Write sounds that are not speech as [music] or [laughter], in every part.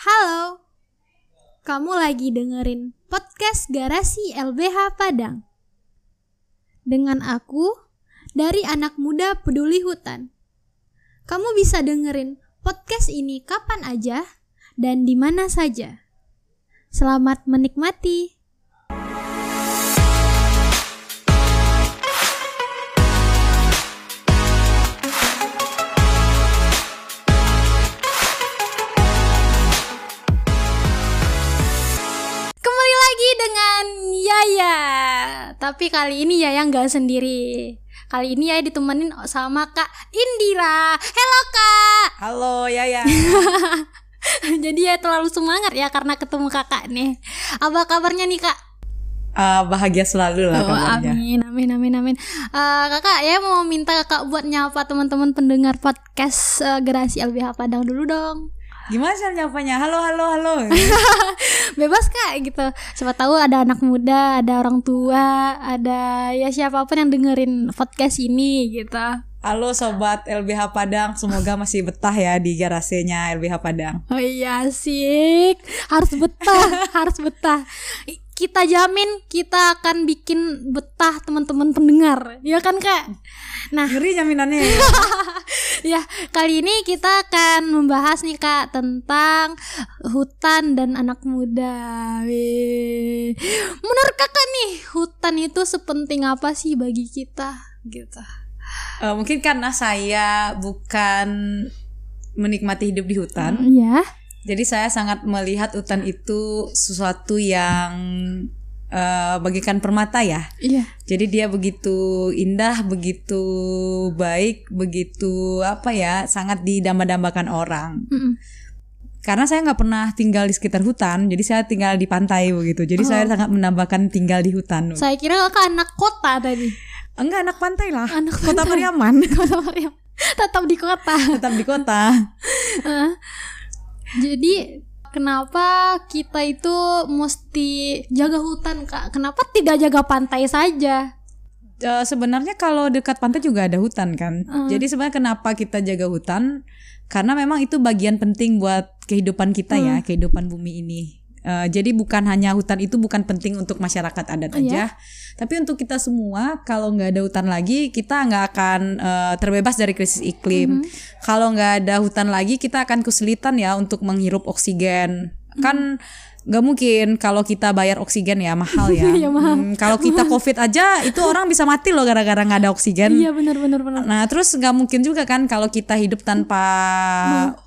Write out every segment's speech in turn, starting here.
Halo, kamu lagi dengerin podcast Garasi LBH Padang. Dengan aku, dari anak muda peduli hutan. Kamu bisa dengerin podcast ini kapan aja dan di mana saja. Selamat menikmati. Tapi kali ini Yaya nggak sendiri. Kali ini Yaya ditemenin sama Kak Indira. Halo Kak. Halo Yaya. [laughs] Jadi ya terlalu semangat ya karena ketemu kakak nih. Apa kabarnya nih kak? Uh, bahagia selalu lah Oh, kabarnya. amin, amin, amin, amin. Eh, kakak ya mau minta kakak buat nyapa teman-teman pendengar podcast eh, Gerasi LBH Padang dulu dong. Gimana sih nyapanya? Halo, halo, halo. [laughs] Bebas kak gitu. Siapa tahu ada anak muda, ada orang tua, ada ya siapa pun yang dengerin podcast ini gitu. halo sobat LBH Padang, semoga masih betah ya di garasenya LBH Padang. Oh iya asik Harus betah [laughs] Harus betah Kita jamin Kita akan bikin betah teman-teman pendengar. Ya kan kak? Nah. Ngeri jaminannya. ya. [laughs] ya kali ini kita akan membahas nih kak Tentang hutan dan anak muda. Wih. Menurut kakak nih Hutan itu sepenting apa sih bagi kita? Gitu. Eh, mungkin karena saya bukan menikmati hidup di hutan, Ya jadi saya sangat melihat hutan itu sesuatu yang eh, bagikan permata ya. Iya Jadi dia begitu indah, begitu baik, begitu apa ya, sangat didamba-dambakan orang. Mm-mm. Karena saya nggak pernah tinggal di sekitar hutan, jadi saya tinggal di pantai begitu. Jadi saya sangat menambahkan tinggal di hutan. Saya kira kakak anak kota tadi Enggak anak pantai lah, Anak kota. Pariaman, [laughs] Kota Mariam tetap di kota. tetap di kota. [laughs] Jadi kenapa kita itu mesti jaga hutan kak? Kenapa tidak jaga pantai saja? Eh, sebenarnya kalau dekat pantai juga ada hutan kan. Hmm. Jadi sebenarnya kenapa kita jaga hutan? Karena memang itu bagian penting buat kehidupan kita ya, Hmm. kehidupan bumi ini. Eh, jadi bukan hanya hutan itu bukan penting untuk masyarakat adat Oh, aja, tapi untuk kita semua. Kalau nggak ada hutan lagi, kita nggak akan eh, terbebas dari krisis Hmm. iklim. Kalau nggak ada hutan lagi, kita akan kesulitan ya untuk menghirup oksigen. Kan nggak mungkin kalau kita bayar oksigen ya mahal ya. [laughs] Iya, mahal. Hmm, kalau [laughs] kita covid aja itu orang bisa mati loh gara-gara nggak ada oksigen. Iya benar benar benar. Nah terus nggak mungkin juga kan kalau kita hidup tanpa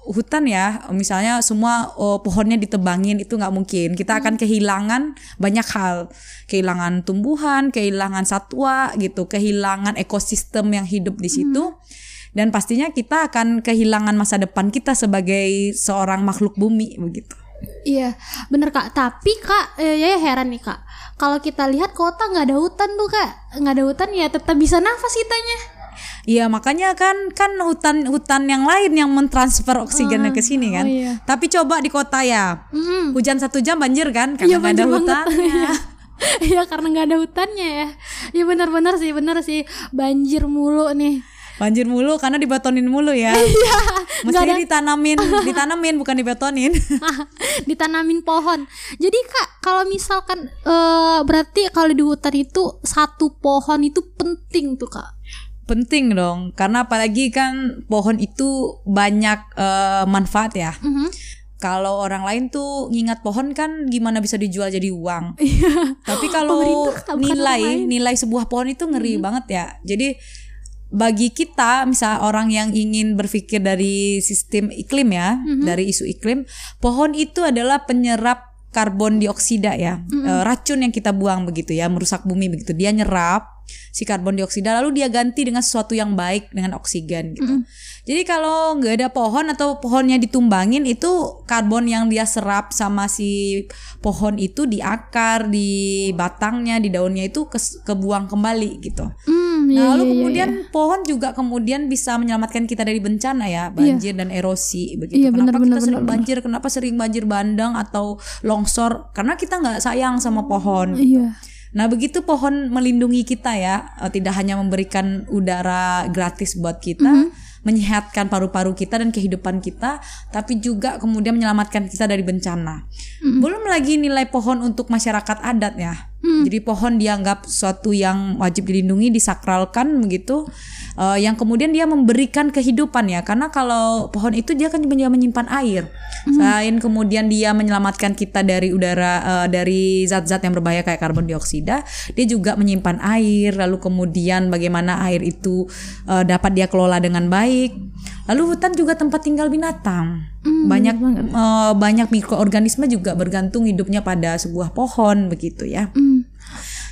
hutan ya, misalnya semua oh, pohonnya ditebangin itu nggak mungkin. Kita akan kehilangan banyak hal, kehilangan tumbuhan, kehilangan satwa gitu, kehilangan ekosistem yang hidup di situ. Dan pastinya kita akan kehilangan masa depan kita sebagai seorang makhluk bumi begitu. Iya benar kak. Tapi kak, eh, ya heran nih kak. Kalau kita lihat kota nggak ada hutan tuh kak, nggak ada hutan ya tetap bisa nafas kitanya. Iya makanya kan kan hutan hutan yang lain yang mentransfer oksigennya ke sini kan. oh iya. Tapi coba di kota ya, Mm-mm. hujan satu jam banjir kan Iya, karena nggak ada banget. hutannya. [laughs] Iya karena nggak ada hutannya ya. Iya benar-benar sih benar sih banjir mulu nih. Banjir mulu karena dibetonin mulu ya. [laughs] Iya. Mestinya ditanamin, [laughs] ditanamin bukan dibetonin. [laughs] ditanamin pohon. Jadi kak, kalau misalkan eh, berarti kalau di hutan itu satu pohon itu penting tuh kak. Penting dong, karena apalagi kan pohon itu banyak eh, manfaat ya. Mhm. Kalau orang lain tuh ngingat pohon kan gimana bisa dijual jadi uang. Tapi kalau nilai nilai sebuah pohon itu ngeri banget ya. Jadi bagi kita misal orang yang ingin berpikir dari sistem iklim ya, Mm-hmm. dari isu iklim, pohon itu adalah penyerap karbon dioksida ya. Mm-hmm. Eh, racun yang kita buang begitu ya, merusak bumi begitu. Dia nyerap si karbon dioksida lalu dia ganti dengan sesuatu yang baik dengan oksigen gitu. Jadi kalau nggak ada pohon atau pohonnya ditumbangin itu karbon yang dia serap sama si pohon itu di akar, di batangnya, di daunnya itu kes- kebuang kembali gitu. Hmm, iya, Nah, lalu iya, iya, kemudian iya. pohon juga kemudian bisa menyelamatkan kita dari bencana ya, banjir dan erosi begitu. Iya, benar, kenapa benar, kita sering benar, banjir? Kenapa sering banjir bandang atau longsor? Karena kita nggak sayang sama pohon. Iya. Nah, begitu pohon melindungi kita ya, eh, tidak hanya memberikan udara gratis buat kita, menyehatkan paru-paru kita dan kehidupan kita, tapi juga kemudian menyelamatkan kita dari bencana. Belum lagi nilai pohon untuk masyarakat adat ya. Jadi pohon dianggap suatu yang wajib dilindungi, disakralkan begitu, Eh, yang kemudian dia memberikan kehidupan ya. Karena kalau pohon itu dia kan juga menyimpan air. Selain kemudian dia menyelamatkan kita dari udara eh, dari zat-zat yang berbahaya kayak karbon dioksida, dia juga menyimpan air. Lalu kemudian bagaimana air itu eh, dapat dia kelola dengan baik. Lalu hutan juga tempat tinggal binatang. banyak eh, banyak mikroorganisme juga bergantung hidupnya pada sebuah pohon begitu ya. Hmm.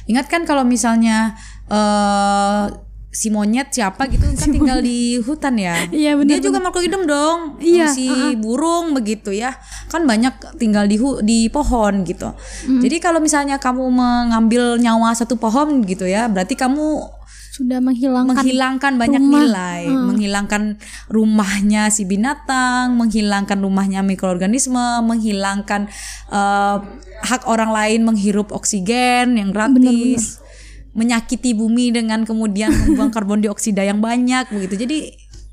Ingat kan kalau misalnya eh si monyet siapa gitu kan tinggal di hutan ya. Iya, benar, Dia juga makhluk hidup dong. Iya, Si burung begitu ya. Kan banyak tinggal di hu- di pohon gitu. Hmm. Jadi kalau misalnya kamu mengambil nyawa satu pohon gitu ya, berarti kamu Sudah menghilangkan menghilangkan banyak rumah. nilai, menghilangkan rumahnya si binatang, menghilangkan rumahnya mikroorganisme, menghilangkan eh, hak orang lain menghirup oksigen yang gratis, menyakiti bumi dengan kemudian membuang karbon dioksida yang banyak begitu. Jadi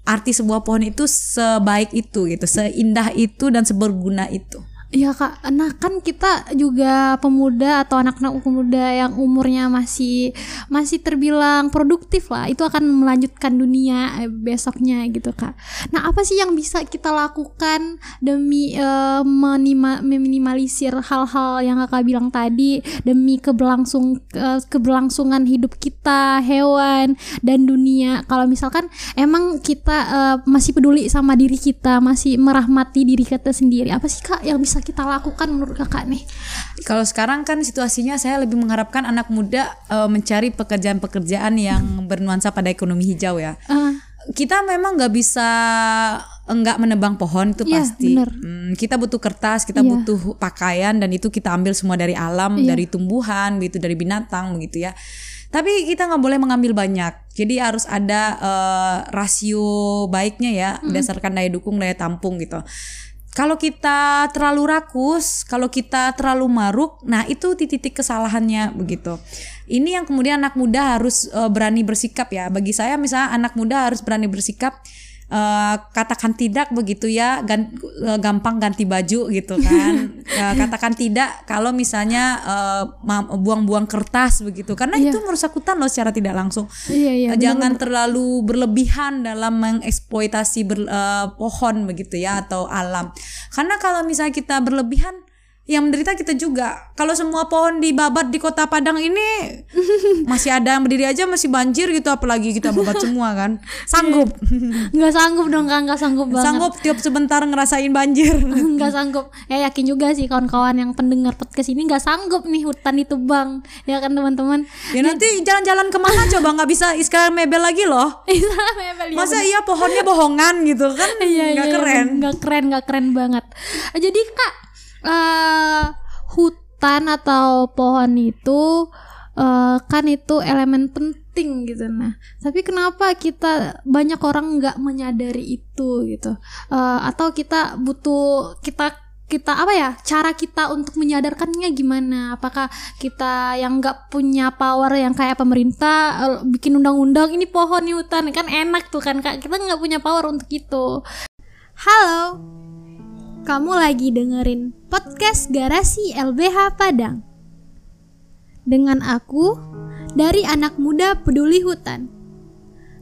arti sebuah pohon itu sebaik itu gitu, seindah itu dan seberguna itu. Iya kak, nah kan kita juga pemuda atau anak-anak pemuda yang umurnya masih masih terbilang produktif lah, itu akan melanjutkan dunia eh, besoknya gitu kak. Nah apa sih yang bisa kita lakukan demi eh, menima- meminimalisir hal-hal yang kakak bilang tadi demi keberlangsung eh, keberlangsungan hidup kita, hewan dan dunia. Kalau misalkan emang kita eh, masih peduli sama diri kita, masih merahmati diri kita sendiri, apa sih kak yang bisa kita lakukan menurut kakak nih? Kalau sekarang kan situasinya saya lebih mengharapkan anak muda eh, mencari pekerjaan-pekerjaan yang bernuansa pada ekonomi hijau ya. Ah, Kita memang nggak bisa enggak menebang pohon itu Iya, pasti. bener. Hmm, kita butuh kertas, kita Iya. butuh pakaian dan itu kita ambil semua dari alam, Iya. dari tumbuhan, begitu dari binatang begitu ya. Tapi kita nggak boleh mengambil banyak. Jadi harus ada eh, rasio baiknya ya, berdasarkan daya dukung daya tampung gitu. Kalau kita terlalu rakus, kalau kita terlalu maruk, nah itu titik-titik kesalahannya begitu. Ini yang kemudian anak muda harus eh, berani bersikap ya. Bagi saya misalnya anak muda harus berani bersikap eh, katakan tidak begitu ya, gan- eh, gampang ganti baju gitu kan. [laughs] Eh, katakan tidak kalau misalnya ma- buang-buang kertas begitu, karena Iya. itu merusak hutan loh secara tidak langsung. iya iya. Eh, jangan terlalu berlebihan dalam mengeksploitasi ber- eh, pohon begitu ya atau alam. Karena kalau misalnya kita berlebihan yang menderita kita juga. Kalau semua pohon dibabat di Kota Padang ini [laughs] masih ada yang berdiri aja masih banjir gitu apalagi kita babat [laughs] semua kan. Sanggup. [laughs] nggak sanggup dong kak, nggak sanggup banget. Sanggup tiap sebentar ngerasain banjir. nggak sanggup ya yakin juga sih kawan-kawan yang pendengar podcast ini nggak sanggup nih hutan ditebang ya kan teman-teman Ya nanti jalan-jalan ke mana coba nggak bisa iskal mebel lagi loh. Masa iya pohonnya bohongan gitu kan? iya, nggak iya, keren. nggak keren nggak keren banget jadi kak eh hutan atau pohon itu eh, kan itu elemen penting gitu. Nah tapi kenapa kita banyak orang nggak menyadari itu gitu? Eh, atau kita butuh kita kita apa ya cara kita untuk menyadarkannya gimana? Apakah kita yang nggak punya power yang kayak pemerintah bikin undang-undang ini pohon nih hutan kan enak tuh kan kak? Kita nggak punya power untuk itu. Halo, kamu lagi dengerin podcast Garasi LBH Padang. Dengan aku, dari anak muda peduli hutan.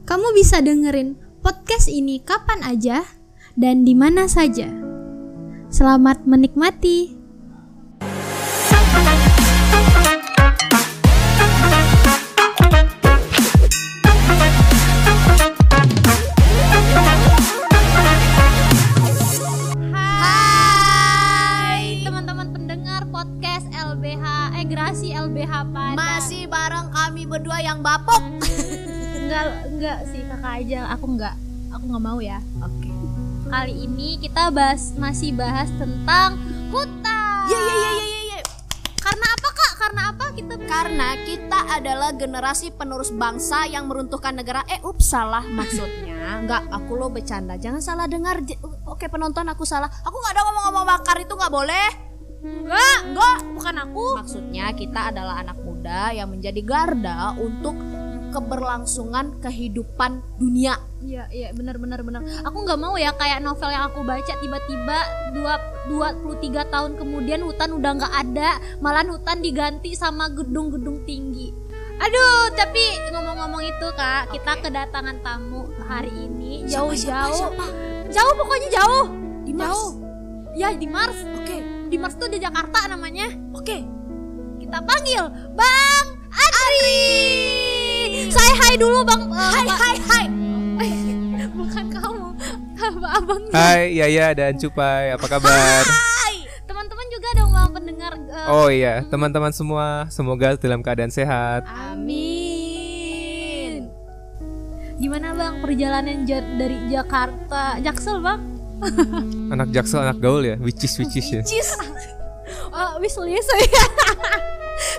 Kamu bisa dengerin podcast ini kapan aja dan di mana saja. Selamat menikmati. Kakak aja aku enggak aku nggak mau ya Oke. kali ini kita bahas masih bahas tentang hutan Ye ye ye ye ye ye. karena apa kak karena apa kita Karena kita adalah generasi penerus bangsa yang meruntuhkan negara. Eh, ups, salah maksudnya. Enggak, aku lo bercanda. Jangan salah dengar. Oke, penonton aku salah. Aku nggak ada ngomong-ngomong makar itu nggak boleh. enggak enggak bukan aku Maksudnya kita adalah anak muda yang menjadi garda untuk keberlangsungan kehidupan dunia. Iya, iya, benar benar benar. Aku nggak mau ya kayak novel yang aku baca tiba-tiba dua 23 tahun kemudian hutan udah nggak ada, malahan hutan diganti sama gedung-gedung tinggi. Aduh, tapi ngomong-ngomong itu Kak, kita Oke. kedatangan tamu hari ini jauh-jauh. Jauh pokoknya jauh. Di Mars. Jauh. Ya di Mars. Oke, Di Mars tuh di Jakarta namanya. oke. Kita panggil Bang Adri. Saya hai dulu Bang. hai hai hai. Bukan kamu. Abang. Hai Yaya dan Cupai, apa kabar? Hai. Teman-teman juga dong Bang pendengar eh, Oh iya, teman-teman semua, semoga dalam keadaan sehat. Amin. Gimana Bang perjalanan ja- dari Jakarta? Jaksel Bang? Anak jaksel, anak gaul ya, which is which is ya. [laughs] Oh, wis liso ya.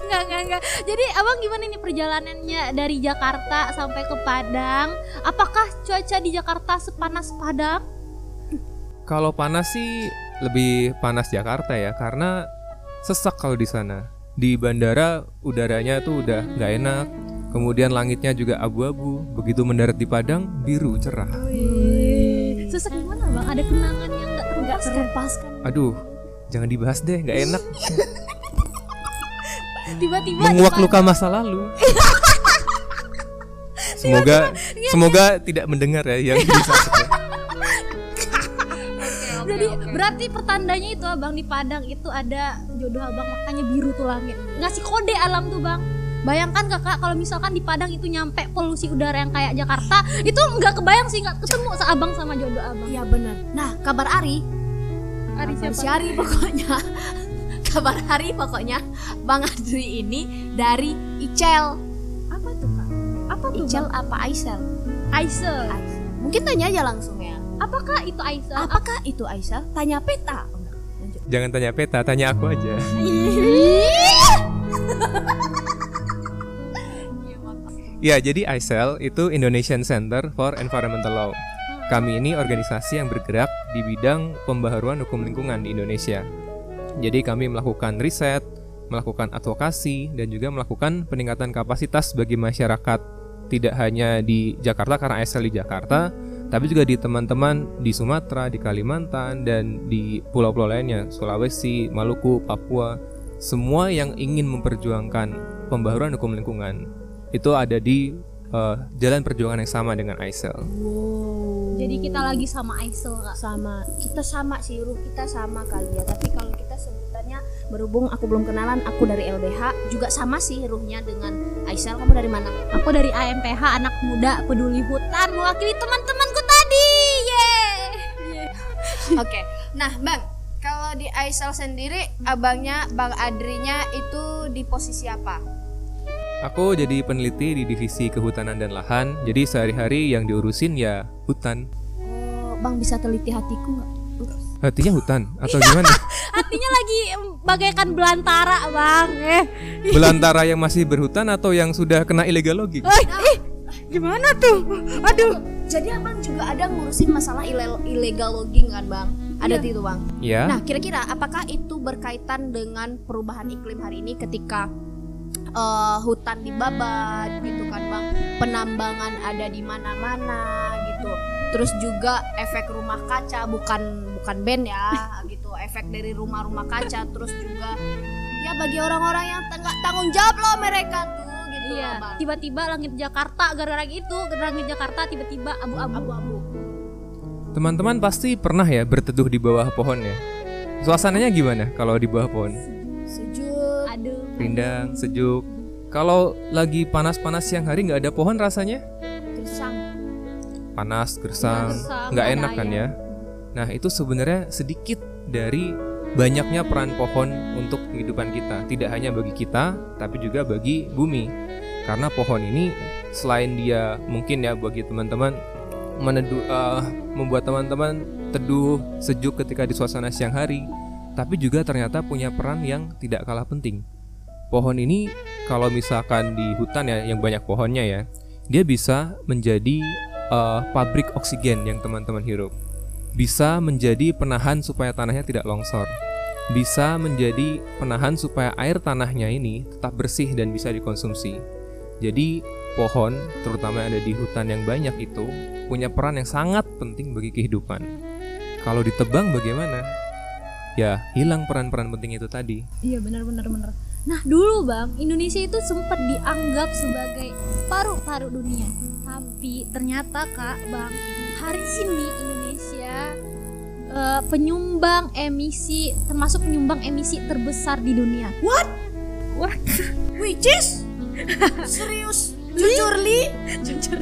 Enggak, enggak, enggak. Jadi Abang gimana nih perjalanannya dari Jakarta sampai ke Padang? Apakah cuaca di Jakarta sepanas Padang? Kalau panas sih lebih panas Jakarta ya, karena sesak kalau di sana. Di bandara udaranya tuh udah nggak enak. Kemudian langitnya juga abu-abu. Begitu mendarat di Padang, biru cerah. Sesak gimana Bang? Ada kenangan yang enggak Enggak terlepaskan? terlepaskan. Aduh, jangan dibahas deh, nggak enak. [laughs] Tiba-tiba Menguak luka masa lalu. [laughs] Semoga semoga tidak mendengar ya yang [laughs] bisa. Jadi berarti pertandanya itu abang di Padang itu ada jodoh abang makanya biru tuh langit. Ngasih kode alam tuh bang. Bayangkan kakak kalau misalkan di Padang itu nyampe polusi udara yang kayak Jakarta itu nggak kebayang sih nggak ketemu seabang sama jodoh abang. Iya benar. Nah, kabar Ari, Ari siapa? si Ari pokoknya. Kabar Ari pokoknya Bang Adri ini dari Icel. Apa tuh kak? Apa tuh Icel bang? apa Aisel? Aisel. Aisel. Mungkin tanya aja langsung ya. Apakah itu Aisel? Apakah itu Aisel? Tanya peta. Oh. Lanjut. Jangan tanya peta, tanya aku aja. Ya, jadi ICEL itu Indonesian Center for Environmental Law. Kami ini organisasi yang bergerak di bidang pembaharuan hukum lingkungan di Indonesia. Jadi kami melakukan riset, melakukan advokasi, dan juga melakukan peningkatan kapasitas bagi masyarakat. Tidak hanya di Jakarta karena ICEL di Jakarta, tapi juga di teman-teman di Sumatera, di Kalimantan, dan di pulau-pulau lainnya, Sulawesi, Maluku, Papua, semua yang ingin memperjuangkan pembaharuan hukum lingkungan itu ada di eh, jalan perjuangan yang sama dengan ICEL. Jadi kita lagi sama Aisel kak. sama kita sama sih ruh kita sama kali ya tapi kalau kita sebutannya berhubung aku belum kenalan aku dari LBH juga sama sih ruhnya dengan Aisel kamu dari mana Aku dari AMPH anak muda peduli hutan mewakili teman-temanku tadi. Yeay. [laughs] oke nah bang kalau di Aisel sendiri abangnya bang Adrinya itu di posisi apa Aku jadi peneliti di divisi kehutanan dan lahan. Jadi sehari-hari yang diurusin ya hutan. oh bang bisa teliti hatiku nggak Hatinya hutan atau gimana? [laughs] Artinya lagi bagaikan belantara bang. Eh, Belantara yang masih berhutan atau yang sudah kena illegal logging? eh, eh, gimana tuh? Aduh. jadi abang juga ada ngurusin masalah ile- illegal logging kan bang ada Iya. itu bang Ya. Nah, kira-kira apakah itu berkaitan dengan perubahan iklim hari ini ketika eh, hutan dibabat gitu kan, Bang? Penambangan ada di mana-mana gitu. Terus juga efek rumah kaca bukan bukan band ya [laughs] gitu, efek dari rumah-rumah kaca terus juga ya bagi orang-orang yang nggak tanggung jawab loh mereka tuh gitu Iya, loh, Bang. tiba-tiba langit Jakarta gara-gara gitu, langit Jakarta tiba-tiba abu-abu. Abu-abu. Teman-teman pasti pernah ya berteduh di bawah pohon ya. Suasananya gimana kalau di bawah pohon? Sejuk. Aduh. Rindang, sejuk. Kalau lagi panas-panas siang hari nggak ada pohon rasanya? Gersang. panas, gersang, nggak enak kan ya. Nah itu sebenarnya sedikit dari banyaknya peran pohon untuk kehidupan kita. Tidak hanya bagi kita, tapi juga bagi bumi. Karena pohon ini selain dia mungkin ya bagi teman-teman meneduh, eh, membuat teman-teman teduh, sejuk ketika di suasana siang hari, tapi juga ternyata punya peran yang tidak kalah penting. Pohon ini kalau misalkan di hutan ya yang banyak pohonnya ya, dia bisa menjadi eh, pabrik oksigen yang teman-teman hirup. Bisa menjadi penahan supaya tanahnya tidak longsor. bisa menjadi penahan supaya air tanahnya ini tetap bersih dan bisa dikonsumsi. Jadi pohon, terutama yang ada di hutan yang banyak itu, punya peran yang sangat penting bagi kehidupan. Kalau ditebang bagaimana? Ya, hilang peran-peran penting itu tadi. Iya benar-benar benar. Nah dulu bang, Indonesia itu sempat dianggap sebagai paru-paru dunia. Tapi ternyata kak bang, hari ini Indonesia eh, penyumbang emisi, termasuk penyumbang emisi terbesar di dunia. What? What? Which is serius jujur li Jujur.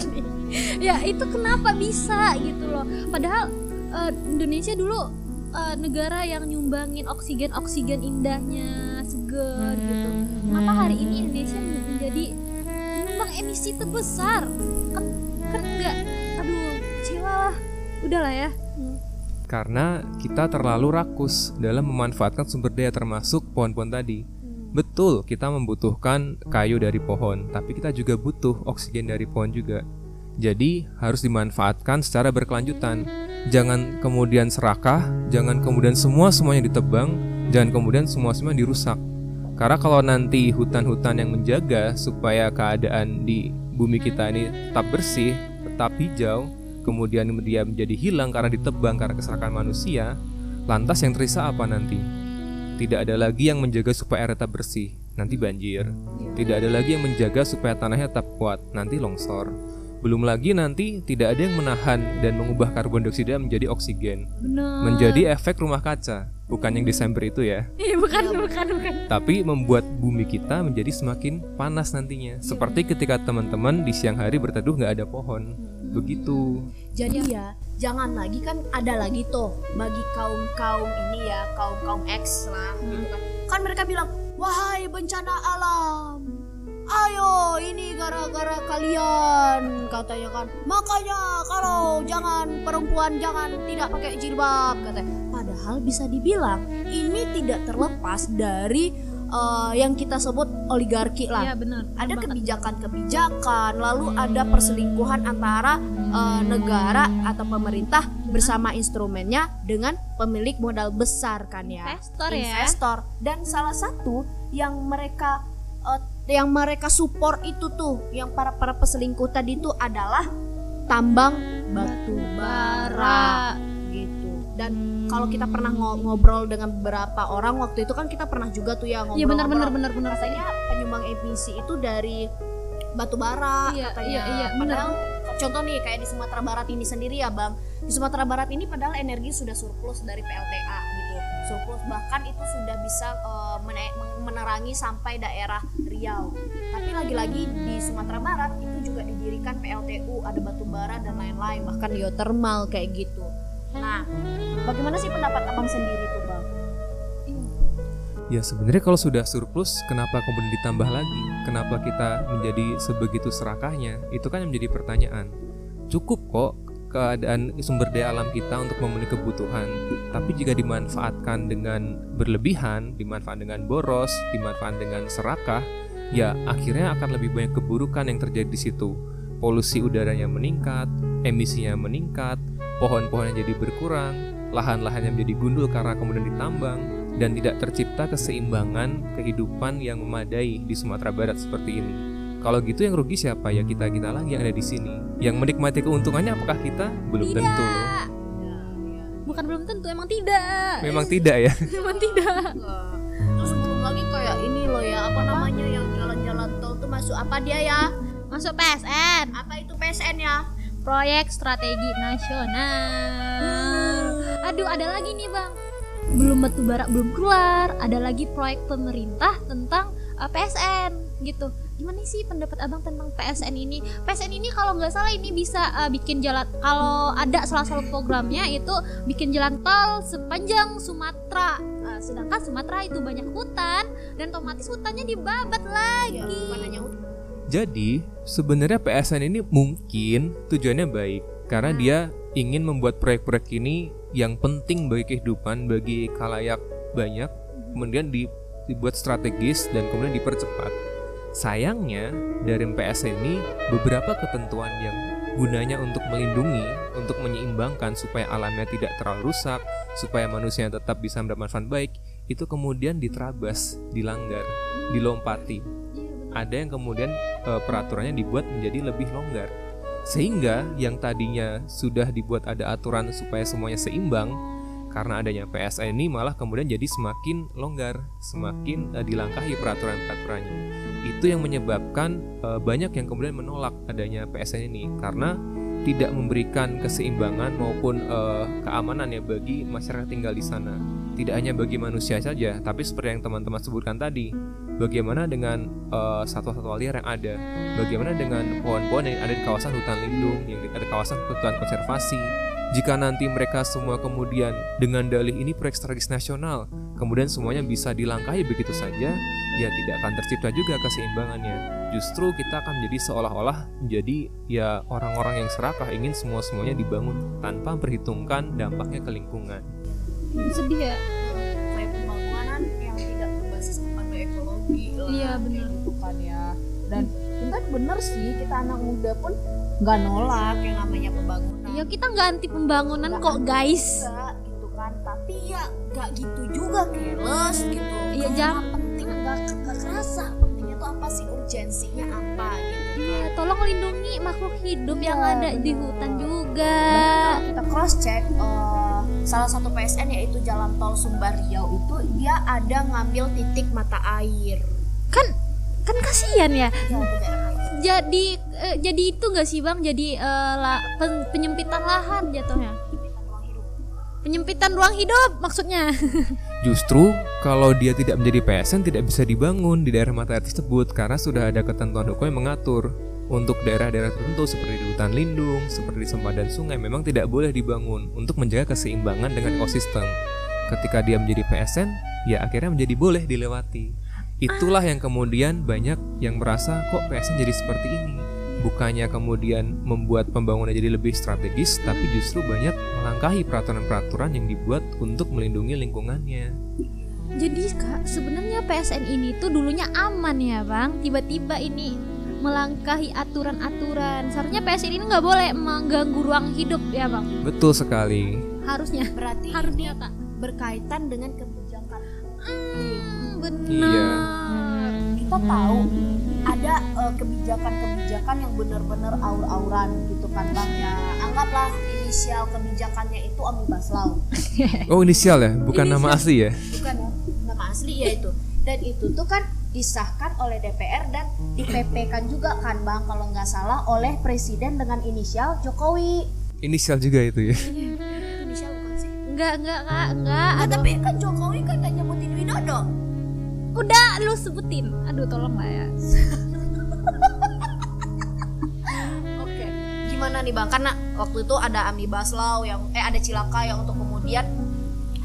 Ya itu kenapa bisa gitu loh. Padahal eh, Indonesia dulu eh, negara yang nyumbangin oksigen oksigen indahnya seger gitu. Kenapa hari ini Indonesia menjadi penyumbang emisi terbesar? Kan kan enggak. Aduh, kecewa lah. Udahlah ya. Karena kita terlalu rakus dalam memanfaatkan sumber daya termasuk pohon-pohon tadi. Betul, kita membutuhkan kayu dari pohon, tapi kita juga butuh oksigen dari pohon juga. Jadi, harus dimanfaatkan secara berkelanjutan. Jangan kemudian serakah, jangan kemudian semua semuanya ditebang, jangan kemudian semua semua dirusak. Karena kalau nanti hutan-hutan yang menjaga supaya keadaan di bumi kita ini tetap bersih, tetap hijau, kemudian dia menjadi hilang karena ditebang karena keserakan manusia, lantas yang tersisa apa nanti? Tidak ada lagi yang menjaga supaya air tetap bersih, nanti banjir. Tidak ada lagi yang menjaga supaya tanahnya tetap kuat, nanti longsor. Belum lagi nanti tidak ada yang menahan dan mengubah karbon dioksida menjadi oksigen. Menjadi efek rumah kaca, bukan yang Desember itu ya. Iya bukan bukan bukan. Tapi membuat bumi kita menjadi semakin panas nantinya. Seperti ketika teman-teman di siang hari berteduh nggak ada pohon. Begitu. jadi ya jangan lagi kan ada lagi tuh bagi kaum kaum ini ya kaum kaum X lah gitu kan kan mereka bilang wahai bencana alam ayo ini gara-gara kalian katanya kan makanya kalau jangan perempuan jangan tidak pakai jilbab katanya padahal bisa dibilang ini tidak terlepas dari eh, yang kita sebut oligarki lah Iya benar. ada kebijakan-kebijakan, lalu ada perselingkuhan antara eh, negara atau pemerintah bersama instrumennya dengan pemilik modal besar kan ya. Investor ya. Investor. Dan salah satu yang mereka eh, yang mereka support itu tuh, yang para para peselingkuh tadi itu adalah tambang batu bara gitu. Dan kalau kita pernah ngo- ngobrol dengan beberapa orang waktu itu kan kita pernah juga tuh ya ngobrol Iya benar benar benar benar. katanya penyumbang emisi itu dari batu bara Iya, katanya. iya, iya, padahal contoh nih kayak di Sumatera Barat ini sendiri ya bang. Di Sumatera Barat ini padahal energi sudah surplus dari PLTA. Surplus bahkan itu sudah bisa mene- menerangi sampai daerah Riau. Tapi lagi-lagi di Sumatera Barat itu juga didirikan PLTU, ada batu bara dan lain-lain, bahkan geothermal kayak gitu. Nah, bagaimana sih pendapat abang sendiri tuh bang? Ya sebenarnya kalau sudah surplus, kenapa kemudian ditambah lagi? Kenapa kita menjadi sebegitu serakahnya? Itu kan yang menjadi pertanyaan. Cukup kok keadaan sumber daya alam kita untuk memenuhi kebutuhan, tapi jika dimanfaatkan dengan berlebihan, dimanfaatkan dengan boros, dimanfaatkan dengan serakah, ya akhirnya akan lebih banyak keburukan yang terjadi di situ. Polusi udaranya meningkat, emisinya meningkat, pohon-pohonnya jadi berkurang, lahan-lahan yang menjadi gundul karena kemudian ditambang, dan tidak tercipta keseimbangan kehidupan yang memadai di Sumatera Barat seperti ini. Kalau gitu yang rugi siapa? Ya kita kita lagi yang ada di sini. Yang menikmati keuntungannya apakah kita? Belum tentu. loh. Bukan belum tentu, emang tidak. Memang tidak ya. [laughs] Emang tidak. Terus belum lagi kayak ini loh ya, apa namanya yang jalan-jalan tol tuh masuk apa dia ya? Masuk PSN, Apa itu PSN ya? proyek strategi nasional. Aduh, ada lagi nih, Bang. Belum batu bara belum keluar, ada lagi proyek pemerintah tentang uh, PSN gitu. Gimana sih pendapat Abang tentang PSN ini? PSN ini kalau nggak salah ini bisa uh, bikin jalan kalau ada salah satu programnya itu bikin jalan tol sepanjang Sumatera. Uh, sedangkan Sumatera itu banyak hutan dan otomatis hutannya dibabat lagi. Ya, Jadi sebenarnya PSN ini mungkin tujuannya baik karena dia ingin membuat proyek-proyek ini yang penting bagi kehidupan bagi kalayak banyak kemudian di- dibuat strategis dan kemudian dipercepat. Sayangnya dari PSN ini beberapa ketentuan yang gunanya untuk melindungi, untuk menyeimbangkan supaya alamnya tidak terlalu rusak, supaya manusia tetap bisa mendapat manfaat baik, itu kemudian diterabas, dilanggar, dilompati. Ada yang kemudian eh, peraturannya dibuat menjadi lebih longgar. Sehingga yang tadinya sudah dibuat ada aturan supaya semuanya seimbang, karena adanya PSN ini malah kemudian jadi semakin longgar, semakin eh, dilangkahi peraturan-peraturannya. Itu yang menyebabkan eh, banyak yang kemudian menolak adanya PSN ini karena tidak memberikan keseimbangan maupun eh, keamanan ya bagi masyarakat tinggal di sana. Tidak hanya bagi manusia saja, tapi seperti yang teman-teman sebutkan tadi, bagaimana dengan eh, satwa-satwa liar yang ada, bagaimana dengan pohon-pohon yang ada di kawasan hutan lindung, yang di- ada kawasan hutan konservasi. Jika nanti mereka semua kemudian dengan dalih ini proyek strategis nasional, kemudian semuanya bisa dilangkahi begitu saja, ya tidak akan tercipta juga keseimbangannya. Justru kita akan menjadi seolah-olah menjadi ya orang-orang yang serakah ingin semua-semuanya dibangun tanpa memperhitungkan dampaknya ke lingkungan. Sedih ya. kayak pembangunan yang tidak berbasis kepada ekologi lah Iya, benar. gitu kan ya dan kita bener sih kita anak muda pun nggak nolak yang namanya pembangunan Ya kita nggak anti pembangunan Nggak kok anti guys. juga, kan tapi ya nggak gitu juga keles gitu Iya, jam. penting nggak nggak kerasa pentingnya tuh apa sih urgensinya apa gitu Iya, tolong lindungi makhluk hidup yang Iya, ada di benar. hutan juga. Bahkan kita cross check eh, salah satu PSN yaitu Jalan Tol Sumbar Riau itu dia ada ngambil titik mata air Kan kan kasihan ya. Ya, di itu. Jadi eh, jadi itu nggak sih bang? Jadi eh, la- pen- penyempitan lahan jatuhnya. Penyempitan ruang hidup maksudnya. [laughs] Justru kalau dia tidak menjadi PSN tidak bisa dibangun di daerah mata air tersebut karena sudah ada ketentuan hukum yang mengatur untuk daerah-daerah tertentu seperti di hutan lindung, seperti di sempadan sungai memang tidak boleh dibangun untuk menjaga keseimbangan dengan ekosistem. Ketika dia menjadi PSN, ya akhirnya menjadi boleh dilewati. Itulah yang kemudian banyak yang merasa kok PSN jadi seperti ini. Bukannya kemudian membuat pembangunan jadi lebih strategis, tapi justru banyak melangkahi peraturan-peraturan yang dibuat untuk melindungi lingkungannya. Jadi kak sebenarnya PSN ini tuh dulunya aman ya bang. Tiba-tiba ini melangkahi aturan-aturan. Seharusnya PSN ini nggak boleh mengganggu ruang hidup ya bang. Betul sekali. Harusnya. berarti Harusnya ini kak. berkaitan dengan kebijakan Hmm, benar. Iya. kita tahu ada eh, kebijakan-kebijakan yang benar-benar aur-auran gitu kan bang ya anggaplah inisial kebijakannya itu omnibus law [laughs] Oh inisial ya, bukan nama asli ya? bukan ya nama asli ya itu dan itu tuh kan disahkan oleh DPR dan di PP kan juga kan bang kalau nggak salah oleh presiden dengan inisial Jokowi Inisial juga itu ya. inisial bukan sih Enggak enggak kak enggak. Ah, Aduh. tapi kan Jokowi kan gak nyebutin Widodo Udah lu sebutin. Aduh tolong lah ya. [laughs] Oke, gimana nih bang? Karena waktu itu ada omnibus law yang eh ada cilaka yang untuk kemudian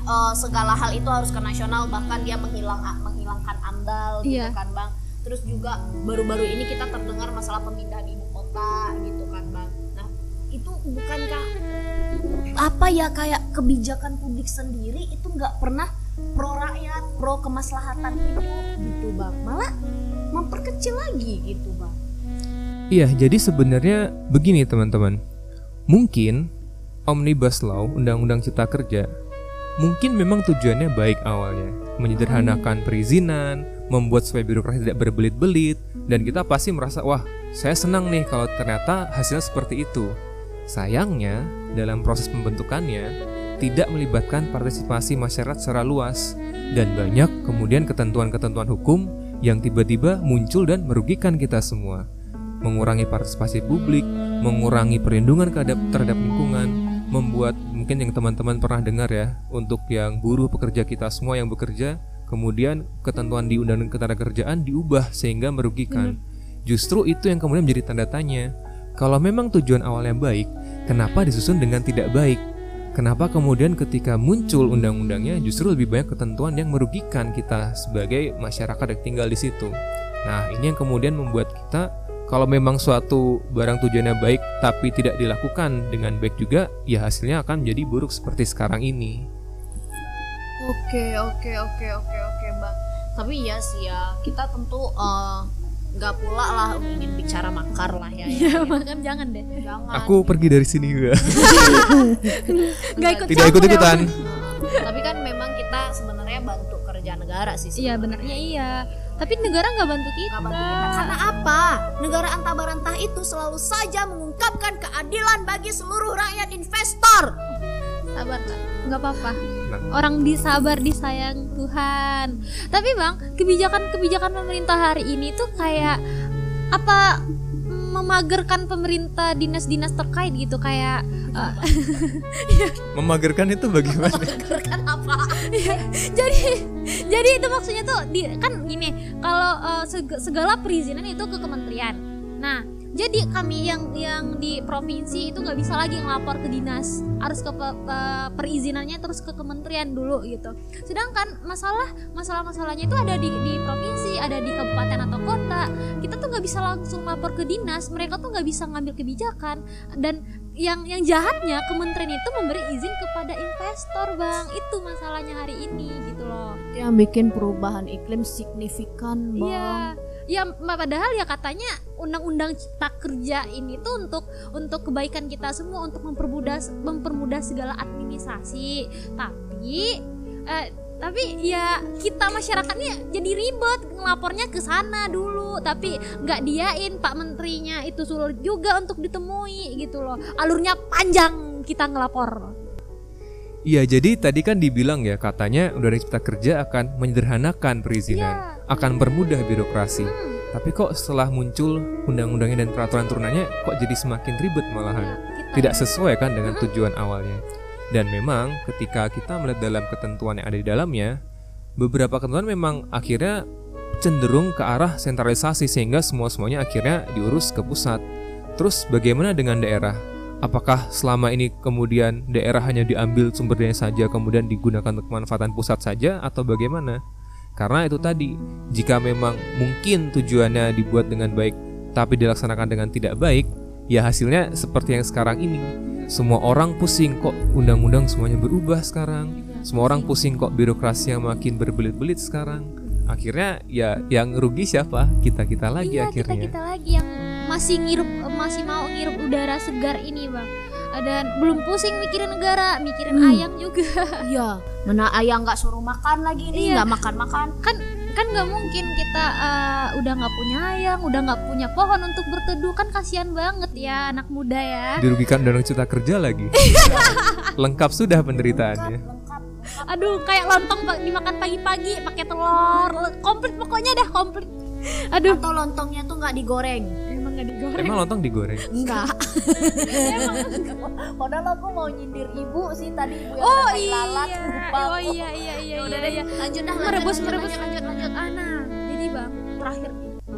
eh, segala hal itu harus ke nasional bahkan dia menghilang menghilangkan amdal gitu Iya. kan bang. Terus juga baru-baru ini kita terdengar masalah pemindahan ibu kota gitu kan bang. Nah itu bukankah apa ya kayak kebijakan publik sendiri itu nggak pernah pro rakyat, pro kemaslahatan hidup gitu bang. Malah memperkecil lagi gitu bang. Iya, jadi sebenarnya begini teman-teman. Mungkin Omnibus Law, Undang-Undang Cipta Kerja, mungkin memang tujuannya baik awalnya, menyederhanakan perizinan, membuat supaya birokrasi tidak berbelit-belit, dan kita pasti merasa, wah, saya senang nih kalau ternyata hasilnya seperti itu. Sayangnya, dalam proses pembentukannya, tidak melibatkan partisipasi masyarakat secara luas, dan banyak kemudian ketentuan-ketentuan hukum yang tiba-tiba muncul dan merugikan kita semua mengurangi partisipasi publik, mengurangi perlindungan terhadap, lingkungan, membuat mungkin yang teman-teman pernah dengar ya, untuk yang buruh pekerja kita semua yang bekerja, kemudian ketentuan di Undang-Undang Ketenagakerjaan diubah sehingga merugikan. Justru itu yang kemudian menjadi tanda tanya. Kalau memang tujuan awalnya baik, kenapa disusun dengan tidak baik? Kenapa kemudian ketika muncul undang-undangnya justru lebih banyak ketentuan yang merugikan kita sebagai masyarakat yang tinggal di situ? Nah, ini yang kemudian membuat kita kalau memang suatu barang tujuannya baik tapi tidak dilakukan dengan baik juga, ya hasilnya akan menjadi buruk seperti sekarang ini. Oke oke oke oke oke bang. Tapi ya sih ya kita tentu eh, nggak pula lah ingin bicara makar lah ya. Ya ya. makan jangan deh. Jangan. Aku pergi dari sini juga. [laughs] Gak ikut tidak ya, ikut-ikutan. Bang. Nah, tapi kan memang kita sebenarnya bantu kerja negara sih Iya benernya iya. Tapi negara nggak bantu kita. Nggak bantu kita. Karena apa? Negara antah barantah itu selalu saja mengungkapkan keadilan bagi seluruh rakyat investor. sabar nggak apa-apa. Nah. Orang disabar disayang Tuhan. Tapi bang, kebijakan-kebijakan pemerintah hari ini tuh kayak apa memagerkan pemerintah dinas-dinas terkait gitu kayak eh, [laughs] Memagerkan itu bagaimana? Kan apa? jadi jadi itu maksudnya tuh di, kan gini kalau eh, seg- segala perizinan itu ke kementerian nah jadi kami yang yang di provinsi itu nggak bisa lagi ngelapor ke dinas. Harus ke pe- pe- perizinannya terus ke kementerian dulu gitu. Sedangkan masalah masalah masalahnya itu ada di di provinsi ada di kabupaten atau kota. Kita tuh nggak bisa langsung lapor ke dinas. Mereka tuh nggak bisa ngambil kebijakan. Dan yang yang jahatnya kementerian itu memberi izin kepada investor bang. Itu masalahnya hari ini gitu loh. Yang bikin perubahan iklim signifikan, Bang. iya ya padahal ya katanya undang-undang cipta kerja ini tuh untuk untuk kebaikan kita semua untuk mempermudah mempermudah segala administrasi. Tapi eh, tapi ya kita masyarakatnya jadi ribet ngelapornya ke sana dulu. Tapi nggak diain pak menterinya itu sulit juga untuk ditemui gitu loh. Alurnya panjang kita ngelapor. Iya, jadi tadi kan dibilang ya katanya Undang-Undang Cipta Kerja akan menyederhanakan perizinan, Iya. Akan mempermudah birokrasi. Hmm, Tapi kok setelah muncul undang-undangnya dan peraturan turunannya kok jadi semakin ribet malahan? kita- Tidak sesuai kan dengan tujuan awalnya. Dan memang ketika kita melihat dalam ketentuan yang ada di dalamnya, beberapa ketentuan memang akhirnya cenderung ke arah sentralisasi sehingga semua-semuanya akhirnya diurus ke pusat. Terus bagaimana dengan daerah? Apakah selama ini kemudian daerah hanya diambil sumber daya saja kemudian digunakan untuk kemanfaatan pusat saja atau bagaimana? Karena itu tadi, jika memang mungkin tujuannya dibuat dengan baik tapi dilaksanakan dengan tidak baik, ya hasilnya seperti yang sekarang ini. Semua orang pusing kok undang-undang semuanya berubah sekarang. Semua orang pusing kok birokrasi yang makin berbelit-belit sekarang. Akhirnya ya yang rugi siapa? Kita-kita lagi iya, akhirnya. kita lagi yang masih ngirup masih mau ngirup udara segar ini bang dan belum pusing mikirin negara mikirin Hmm. ayam juga [laughs] Iya, mana ayang nggak suruh makan lagi nih, Iya. nggak makan-makan. kan kan nggak mungkin kita eh, udah nggak punya ayam udah nggak punya pohon untuk berteduh kan kasihan banget ya anak muda ya Dirugikan undang cipta kerja lagi. [laughs] Lengkap sudah penderitaannya. Lengkap. aduh kayak lontong dimakan pagi-pagi pakai telur komplit pokoknya dah komplit aduh Atau lontongnya tuh nggak digoreng. Emang nggak digoreng Emang lontong digoreng? Enggak. emang [laughs] Padahal aku mau nyindir ibu sih tadi ibu yang oh iya lalat lupa. oh iya iya iya Ya udah iya, deh, iya. lanjut dah. merebus merebus lanjut, lanjut Ana jadi bang terakhir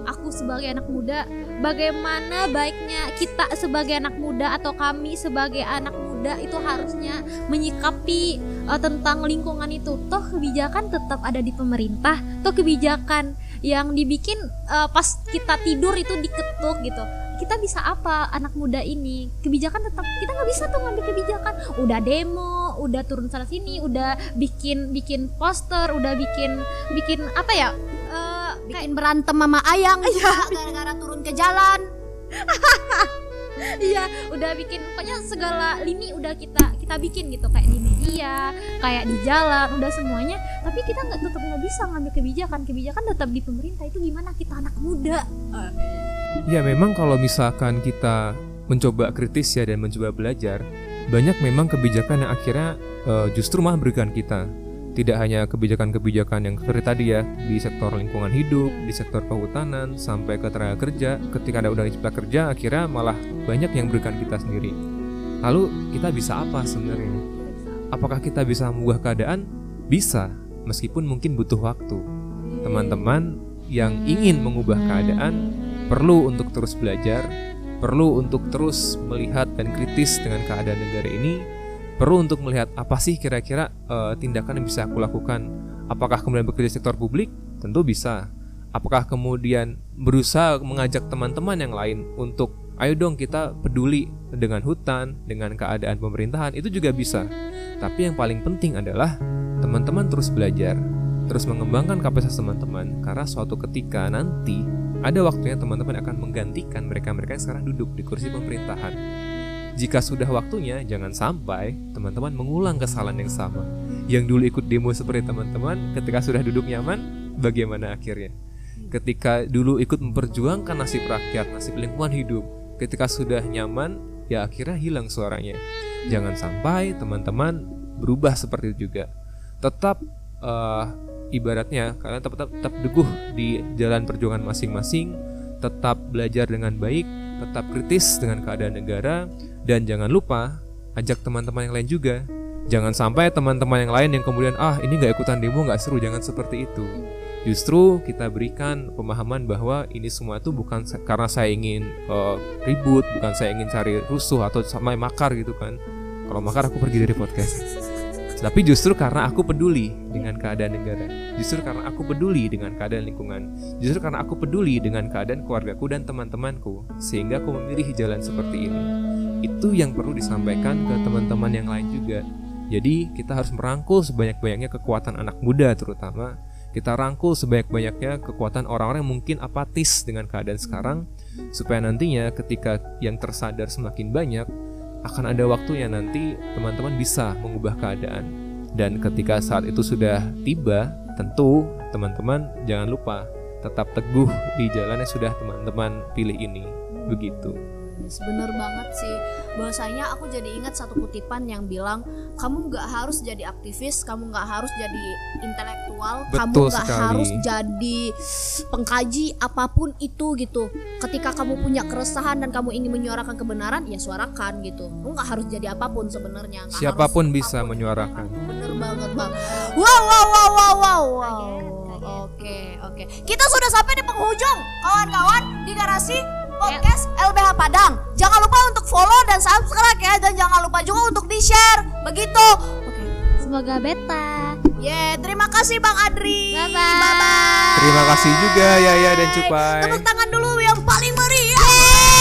aku sebagai anak muda bagaimana baiknya kita sebagai anak muda atau kami sebagai anak muda itu harusnya menyikapi eh, tentang lingkungan itu toh kebijakan tetap ada di pemerintah toh kebijakan yang dibikin eh, pas kita tidur itu diketuk gitu. Kita bisa apa anak muda ini? Kebijakan tetap kita nggak bisa tuh ngambil kebijakan. Udah demo udah turun sana sini udah bikin bikin poster udah bikin bikin apa ya? Eh, kayak Bikin berantem sama ayang juga gara-gara turun ke jalan. [laughs] iya udah bikin pokoknya segala lini udah kita kita bikin gitu kayak di media kayak di jalan udah semuanya. Tapi kita nggak tetap nggak bisa ngambil kebijakan. Kebijakan tetap di pemerintah itu gimana? Kita anak muda. Ya memang kalau misalkan kita mencoba kritis ya dan mencoba belajar, banyak memang kebijakan yang akhirnya eh, justru malah merugikan kita. Tidak hanya kebijakan-kebijakan yang seperti tadi ya di sektor lingkungan hidup, di sektor kehutanan, sampai ke tenaga kerja. Ketika ada undang cipta kerja, akhirnya malah banyak yang merugikan kita sendiri. Lalu kita bisa apa sebenarnya? Apakah kita bisa mengubah keadaan? Bisa, meskipun mungkin butuh waktu. Teman-teman yang ingin mengubah keadaan perlu untuk terus belajar, perlu untuk terus melihat dan kritis dengan keadaan negara ini, perlu untuk melihat apa sih kira-kira eh, tindakan yang bisa aku lakukan. Apakah kemudian bekerja sektor publik? Tentu bisa. Apakah kemudian berusaha mengajak teman-teman yang lain untuk ayo dong kita peduli dengan hutan, dengan keadaan pemerintahan, itu juga bisa. Tapi yang paling penting adalah teman-teman terus belajar, terus mengembangkan kapasitas teman-teman karena suatu ketika nanti ada waktunya teman-teman akan menggantikan mereka-mereka yang sekarang duduk di kursi pemerintahan. Jika sudah waktunya, jangan sampai teman-teman mengulang kesalahan yang sama. yang dulu ikut demo seperti teman-teman ketika sudah duduk nyaman bagaimana akhirnya? Ketika dulu ikut memperjuangkan nasib rakyat nasib lingkungan hidup ketika sudah nyaman ya akhirnya hilang suaranya. Jangan sampai teman-teman berubah seperti itu juga. Tetap eh, ibaratnya kalian tetap, tetap tetap teguh di jalan perjuangan masing-masing tetap belajar dengan baik tetap kritis dengan keadaan negara dan jangan lupa ajak teman-teman yang lain juga. Jangan sampai teman-teman yang lain yang kemudian ah ini nggak ikutan demo nggak seru. Jangan seperti itu. Justru kita berikan pemahaman bahwa ini semua itu bukan karena saya ingin eh, ribut bukan saya ingin cari rusuh atau sampai makar gitu kan. Kalau makar aku pergi dari podcast. Tapi justru karena aku peduli dengan keadaan negara. Justru karena aku peduli dengan keadaan lingkungan. Justru karena aku peduli dengan keadaan keluargaku dan teman-temanku sehingga aku memilih jalan seperti ini itu yang perlu disampaikan ke teman-teman yang lain juga. Jadi kita harus merangkul sebanyak-banyaknya kekuatan anak muda terutama. Kita rangkul sebanyak-banyaknya kekuatan orang-orang yang mungkin apatis dengan keadaan sekarang supaya nantinya ketika yang tersadar semakin banyak akan ada waktunya nanti teman-teman bisa mengubah keadaan. Dan ketika saat itu sudah tiba tentu teman-teman jangan lupa tetap teguh di jalan yang sudah teman-teman pilih ini. Begitu Yes, bener banget sih. Bahwasanya aku jadi ingat satu kutipan yang bilang kamu nggak harus jadi aktivis kamu nggak harus jadi intelektual kamu Betul nggak sekali. harus jadi pengkaji apa pun itu gitu. Ketika kamu punya keresahan dan kamu ingin menyuarakan kebenaran ya suarakan gitu. Kamu nggak harus jadi apa pun sebenarnya nggak Siapa pun harus bisa apa pun. menyuarakan. bener banget bang. Wow wow wow wow wow. Wow oke oke. Kita sudah sampai di penghujung kawan-kawan di garasi podcast LBH Padang. Jangan lupa untuk follow dan subscribe ya. Dan jangan lupa juga untuk di share begitu. Oke Semoga beta. yeah terima kasih bang Adri. Bye-bye. bye bye terima kasih juga Yaya dan Cupai. Tepuk tangan dulu yang paling meriah